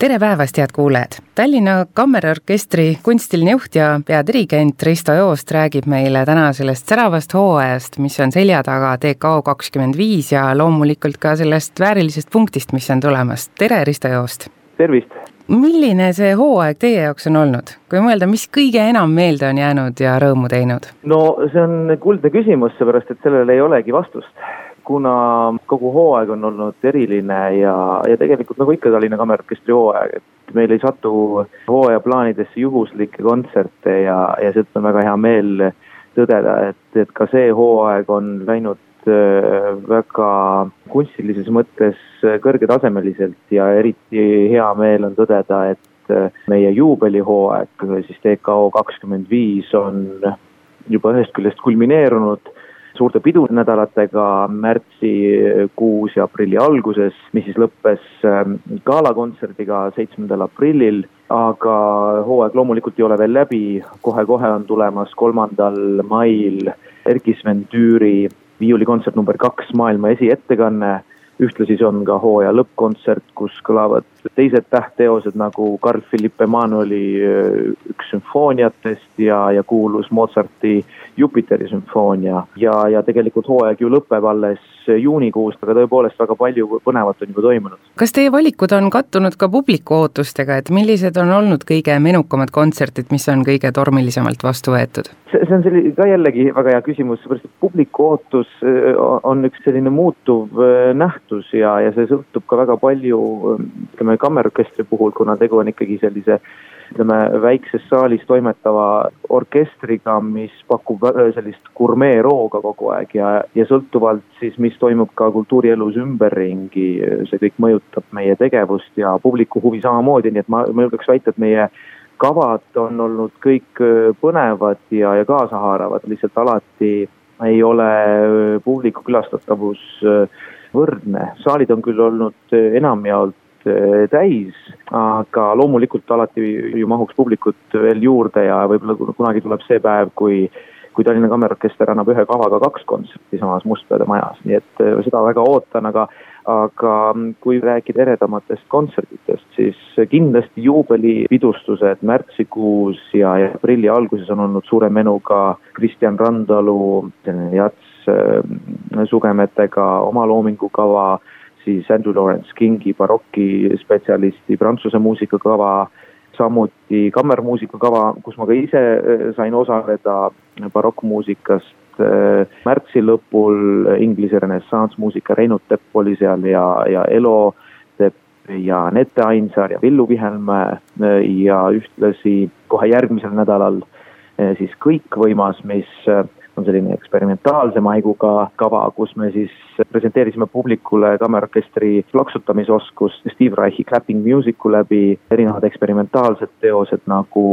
tere päevast, head kuulajad! Tallinna Kammerorkestri kunstiline juht ja peadirigent Risto Joost räägib meile täna sellest säravast hooajast, mis on selja taga TKO kakskümmend viis ja loomulikult ka sellest väärilisest punktist, mis on tulemas. tere, Risto Joost! tervist! Milline see hooaeg teie jaoks on olnud, kui mõelda, mis kõige enam meelde on jäänud ja rõõmu teinud? no see on kuldne küsimus, seepärast et sellele ei olegi vastust kuna kogu hooaeg on olnud eriline ja, ja tegelikult nagu ikka Tallinna Kammerorkestri hooaeg, et meil ei satu hooaja plaanidesse juhuslikke kontserte ja, ja seetõttu on väga hea meel tõdeda, et, et ka see hooaeg on läinud väga kunstilises mõttes kõrgetasemeliselt ja eriti hea meel on tõdeda, et äh, meie juubelihooaeg, siis TKO kakskümmend viis on juba ühest küljest kulmineerunud suurte pidunädalatega märtsikuus ja aprilli alguses, mis siis lõppes ähm, galakontserdiga seitsmendal aprillil, aga hooaeg loomulikult ei ole veel läbi kohe,, kohe-kohe on tulemas kolmandal mail Erkki Sven Tüüri viiulikontsert number kaks, maailma esiettekanne ühtlasi see on ka hooaja lõppkontsert, kus kõlavad teised tähtteosed nagu Carl Philipp Emanueli äh, üks sümfooniatest ja, ja kuulus Mozarti Jupiteri sümfoonia. ja, ja tegelikult hooaeg ju lõpeb alles juunikuust, aga tõepoolest väga palju põnevat on juba toimunud. kas teie valikud on kattunud ka publiku ootustega, et millised on olnud kõige menukamad kontserdid, mis on kõige tormilisemalt vastu võetud? see, see on selline ka jällegi väga hea küsimus, seepärast et publiku ootus äh, on üks selline muutuv äh, nähtus väärtus ja, ja see sõltub ka väga palju ütleme kammerorkestri puhul, kuna tegu on ikkagi sellise ütleme, väikses saalis toimetava orkestriga, mis pakub sellist gurmeerooga kogu aeg ja, ja sõltuvalt siis, mis toimub ka kultuurielus ümberringi, see kõik mõjutab meie tegevust ja publiku huvi samamoodi, nii et ma, ma julgeks väita, et meie kavad on olnud kõik põnevad ja, ja kaasahaaravad, lihtsalt alati ei ole publiku külastatavus äh, võrdne, saalid on küll olnud eh, enamjaolt eh, täis, aga loomulikult alati ju mahuks publikut veel juurde ja võib-olla kunagi tuleb see päev, kui kui Tallinna Kammerorkester annab ühe kavaga kaks kontserti samas Mustpeade majas, nii et eh, seda väga ootan, aga aga kui rääkida eredamatest kontsertidest, siis kindlasti juubelipidustused märtsikuus ja, ja aprilli alguses on olnud suure menuga Kristjan Randalu, Jats Äh, sugemetega oma loomingukava, siis Andrew Lawrence Kingi barokispetsialisti Prantsuse muusikakava, samuti kammermuusikakava, kus ma ka ise äh, sain osaleda barokkmuusikast äh, märtsi lõpul Inglise renessanssmuusika, Reinut Tepp oli seal ja, ja Elo ja Anette Ainsaar ja Villu Vihelmäe ja ühtlasi kohe järgmisel nädalal siis Kõikvõimas, mis on selline eksperimentaalse maiguga kava, kus me siis presenteerisime publikule kammerorkestri plaksutamisoskust Steve Reichi Clapping Music'u läbi, erinevad eksperimentaalsed teosed nagu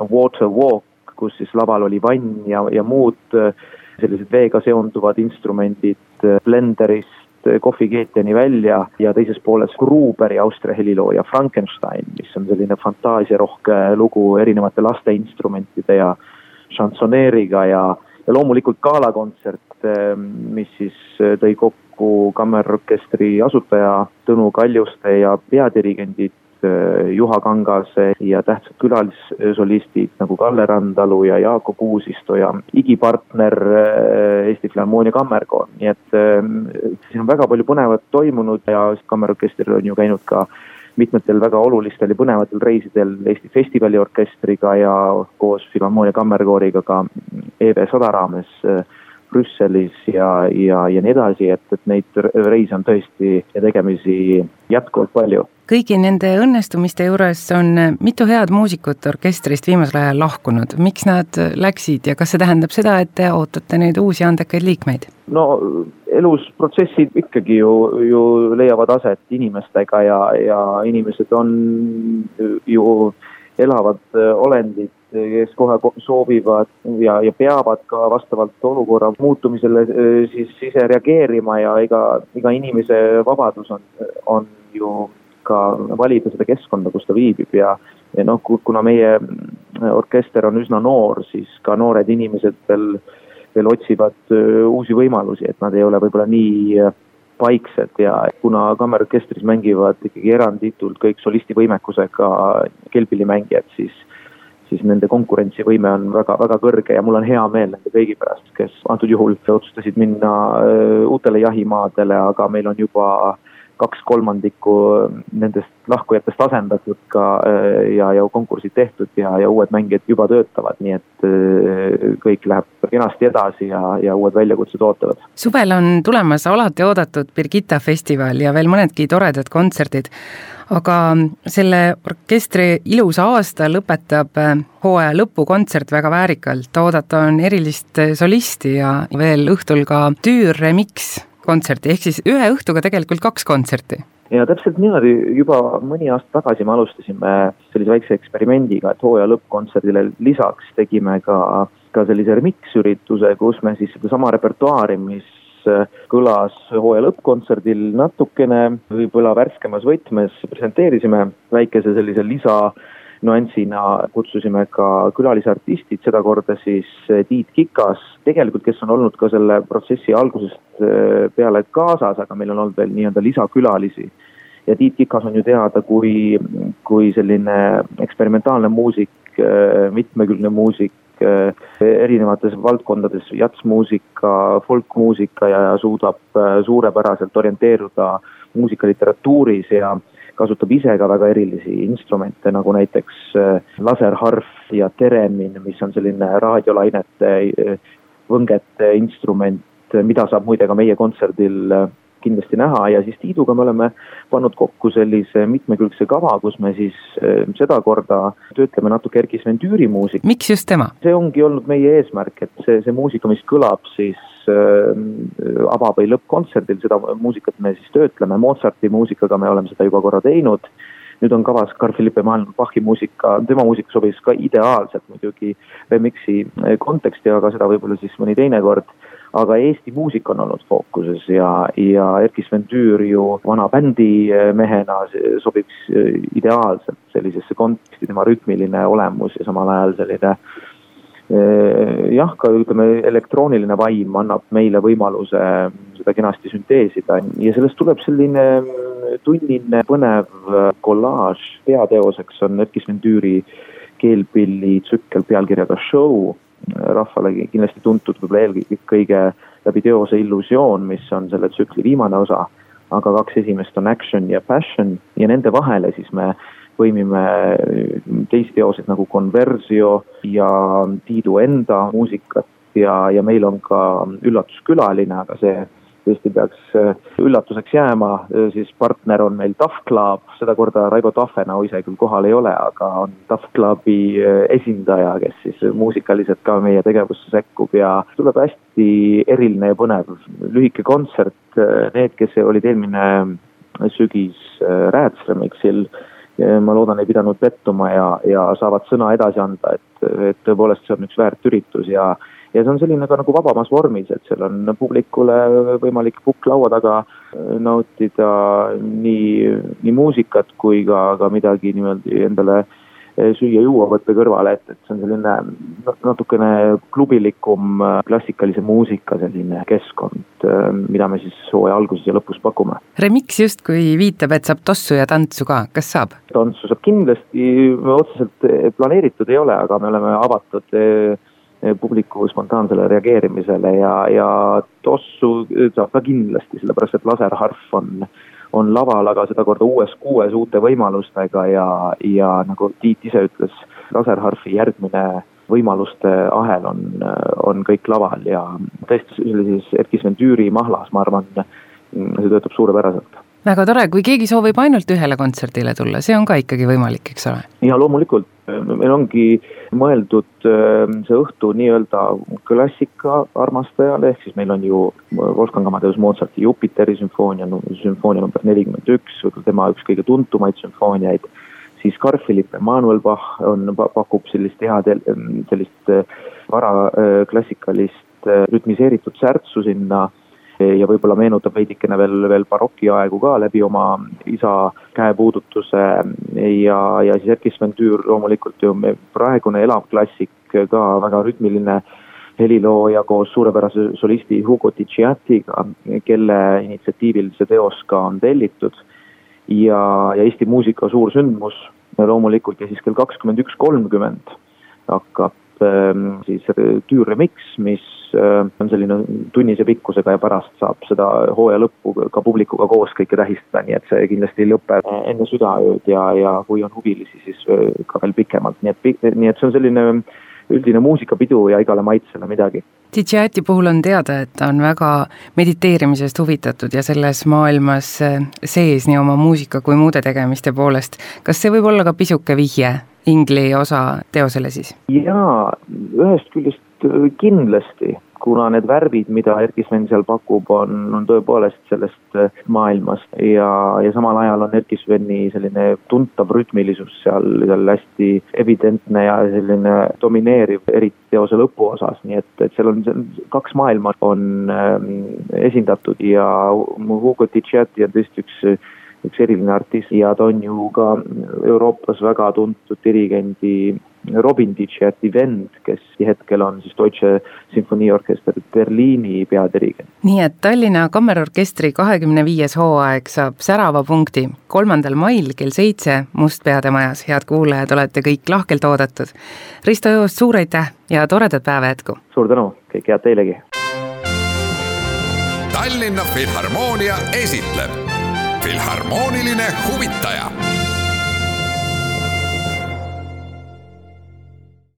Water Walk, kus siis laval oli vann ja, ja muud sellised veega seonduvad instrumendid Blenderist kohvikeetjani välja ja teises pooles Gruberi Austria helilooja Frankenstein, mis on selline fantaasiarohke lugu erinevate lasteinstrumentide ja šansoneeriga ja ja loomulikult galakontsert, ehm, mis siis eh, tõi kokku kammerorkestri asutaja Tõnu Kaljuste ja peadirigendid eh, Juha Kangase ja tähtsad külalissolistid nagu Kalle Randalu ja Jaako Kuusisto ja igipartner eh, Eesti Filharmoonia Kammerkoor, nii et ehm, siin on väga palju põnevat toimunud ja kammerorkestril on ju käinud ka mitmetel väga olulistel ja põnevatel reisidel Eesti Festivaliorkestriga ja koos Filharmoonia Kammerkooriga ka EV sada raames äh, Brüsselis ja, ja, ja nii edasi, et, et neid reise on tõesti ja tegemisi jätkuvalt palju. Kõigi nende õnnestumiste juures on mitu head muusikut orkestrist viimasel ajal lahkunud, miks nad läksid ja kas see tähendab seda, et te ootate nüüd uusi andekaid liikmeid? no elus protsessid ikkagi ju, ju leiavad aset inimestega ja, ja inimesed on ju elavad olendid kes kohe soovivad ja, ja peavad ka vastavalt olukorra muutumisele siis ise reageerima ja iga, iga inimese vabadus on, on ju ka valida seda keskkonda, kus ta viibib. Ja, ja noh, kuna meie orkester on üsna noor, siis ka noored inimesed veel, veel otsivad uusi võimalusi, et nad ei ole võib-olla nii paiksed. Ja kuna kammerorkestris mängivad ikkagi eranditult kõik solisti võimekusega kelpillimängijad, siis siis nende konkurentsivõime on väga-väga kõrge. Ja mul on hea meel nende kõigi pärast, kes antud juhul otsustasid minna uutele jahimaadele, aga meil on juba kaks kolmandikku nendest lahkujatest asendatud ka äh, ja, ja konkursid tehtud ja, ja uued mängijad juba töötavad, nii et äh, kõik läheb kenasti edasi ja, ja uued väljakutsed ootavad. suvel on tulemas alati oodatud Birgitta festival ja veel mõnedki toredad kontserdid. aga selle orkestri ilusa aasta lõpetab äh, hooaja lõpukontsert väga väärikalt, oodata on erilist solisti ja veel õhtul ka Tüür Remix kontserti, ehk siis ühe õhtuga tegelikult kaks kontserti. Ja täpselt niimoodi juba mõni aasta tagasi me alustasime sellise väikse eksperimendiga, et hooaja lõppkontserdile lisaks tegime ka, ka sellise remix-ürituse, kus me siis sedasama repertuaari, mis kõlas hooaja lõppkontserdil natukene võib-olla värskemas võtmes, presenteerisime väikese sellise lisa nüansina kutsusime ka külalisartistid, sedakorda siis eh, Tiit Kikas, tegelikult kes on olnud ka selle protsessi algusest eh, peale kaasas, aga meil on olnud veel nii-öelda lisakülalisi. ja Tiit Kikas on ju teada kui, kui selline eksperimentaalne muusik, eh, mitmekülgne muusik, erinevates valdkondades, jatsmuusika, folkmuusika ja suudab suurepäraselt orienteeruda muusikaliteratuuris ja kasutab ise ka väga erilisi instrumente, nagu näiteks äh, laserharf ja teremin, mis on selline raadiolainete, äh, võngete instrument, mida saab muide ka meie kontserdil äh, kindlasti näha ja siis Tiiduga me oleme pannud kokku sellise mitmekülgse kava, kus me siis sedakorda töötleme natuke Erkki Sven Tüüri muusikat. miks just tema? see ongi olnud meie eesmärk, et see, see muusika, mis kõlab siis Äh, ava- või lõppkontserdil, seda muusikat me siis töötleme, Mozarti muusikaga me oleme seda juba korra teinud. Nüüd on kavas Carl Philipp Emanuel Bachi muusika, tema muusika sobis ka ideaalselt muidugi remix'i äh, konteksti, aga seda võib-olla siis mõni teine kord. Aga Eesti muusika on olnud fookuses ja, ja Erkki Sven Tüür ju vana bändimehena äh, sobiks ideaalselt sellisesse konteksti, tema rütmiline olemus ja samal ajal selline jah, ka ütleme, elektrooniline vaim annab meile võimaluse seda kenasti sünteesida. Ja sellest tuleb selline mm, tunnine põnev kollaaž. peateoseks on Erkki Sven Tüüri keelpilli tsükkel pealkirjaga Show, rahvale kindlasti tuntud võib-olla eelkõige läbi teose Illusioon, mis on selle tsükli viimane osa, aga kaks esimest on Action ja Passion. Ja nende vahele siis me põimime teisi teoseid nagu Conversio ja Tiidu enda muusikat. Ja, ja meil on ka üllatuskülaline, aga see tõesti peaks üllatuseks jääma, siis partner on meil Tough Club, sedakorda Raivo Tahvenau ise küll kohal ei ole, aga on Tough Clubi esindaja, kes siis muusikaliselt ka meie tegevusse sekkub. Ja tuleb hästi eriline ja põnev lühike kontsert. Need, kes olid eelmine sügis Rääts Remixil ma loodan, ei pidanud pettuma ja, ja saavad sõna edasi anda, et, et tõepoolest see on üks väärt üritus ja, ja see on selline ka nagu vabamas vormis, et seal on publikule võimalik pukklaua taga nautida nii, nii muusikat kui ka, ka midagi niimoodi endale Eh, süüa-juua võtta kõrvale, et, et see on selline natukene klubilikum äh, klassikalise muusika selline keskkond, äh, mida me siis hooaja alguses ja lõpus pakume. Remix justkui viitab, et saab tossu ja tantsu ka, kas saab? tantsu saab kindlasti, otseselt eh, planeeritud ei ole, aga me oleme avatud eh, publiku spontaansele reageerimisele ja, ja tossu saab ka kindlasti, sellepärast et laserharf on on laval, aga sedakorda uues kuues uute võimalustega ja, ja nagu Tiit ise ütles, laserharfi järgmine võimaluste ahel on, on kõik laval ja tõesti sellises Erkki Sven Tüüri mahlas, ma arvan, see töötab suurepäraselt väga tore, kui keegi soovib ainult ühele kontserdile tulla, see on ka ikkagi võimalik, eks ole? ja loomulikult, meil ongi mõeldud ähm, see õhtu nii-öelda klassika armastajale, ehk siis meil on ju Wolfgang Amadeus Mozarti Jupiteri sümfoonia, sümfoonia number nelikümmend üks, võib-olla tema üks kõige tuntumaid sümfooniaid. Siis Carl-Philipp Emanuel Bach on, pakub sellist head, sellist vara klassikalist rütmiseeritud särtsu sinna ja võib-olla meenutab veidikene veel, veel barokiaegu ka läbi oma isa käepuudutuse ja, ja siis Erkki Sven Tüür loomulikult ju praegune elav klassik ka väga rütmiline helilooja koos suurepärase solisti Hugo Ticciatiga, kelle initsiatiivil see teos ka on tellitud. ja, ja Eesti muusika suur sündmus loomulikult ja siis kell kakskümmend üks kolmkümmend hakkab ähm, siis Tüür remix, mis on selline tunnise pikkusega ja pärast saab seda hooaja lõppu ka publikuga koos kõike tähistada, nii et see kindlasti ei lõpe enne südaööd ja, ja kui on huvilisi, siis äh, ka veel pikemalt, nii et, nii et see on selline üldine muusikapidu ja igale maitsele midagi. Didžati puhul on teada, et ta on väga mediteerimisest huvitatud ja selles maailmas eh, sees nii oma muusika kui muude tegemiste poolest. kas see võib olla ka pisuke vihje ingli osa teosele siis? jaa, ühest küljest kindlasti kuna need värvid, mida Erkki Sven seal pakub, on, on tõepoolest sellest äh, maailmast. Ja, ja samal ajal on Erkki Sveni selline tuntav rütmilisus seal, seal hästi evidentne ja selline domineeriv, eriti teose lõpuosas, nii et, et seal on kaks maailma on äh, esindatud ja Hugo Ticciati on tõesti üks üks eriline artist. Ja ta on ju ka Euroopas väga tuntud dirigendi Robin Dicciati vend, kes hetkel on siis Deutsche Sinfonieorchester Berliini peadirigent. nii et Tallinna Kammerorkestri kahekümne viies hooaeg saab särava punkti kolmandal mail kell seitse Mustpeade majas, head kuulajad, olete kõik lahkelt oodatud. Risto Joost, suur aitäh ja toredat päeva jätku! suur tänu, kõike head teilegi! Tallinna Filharmoonia esitleb Filharmooniline huvitaja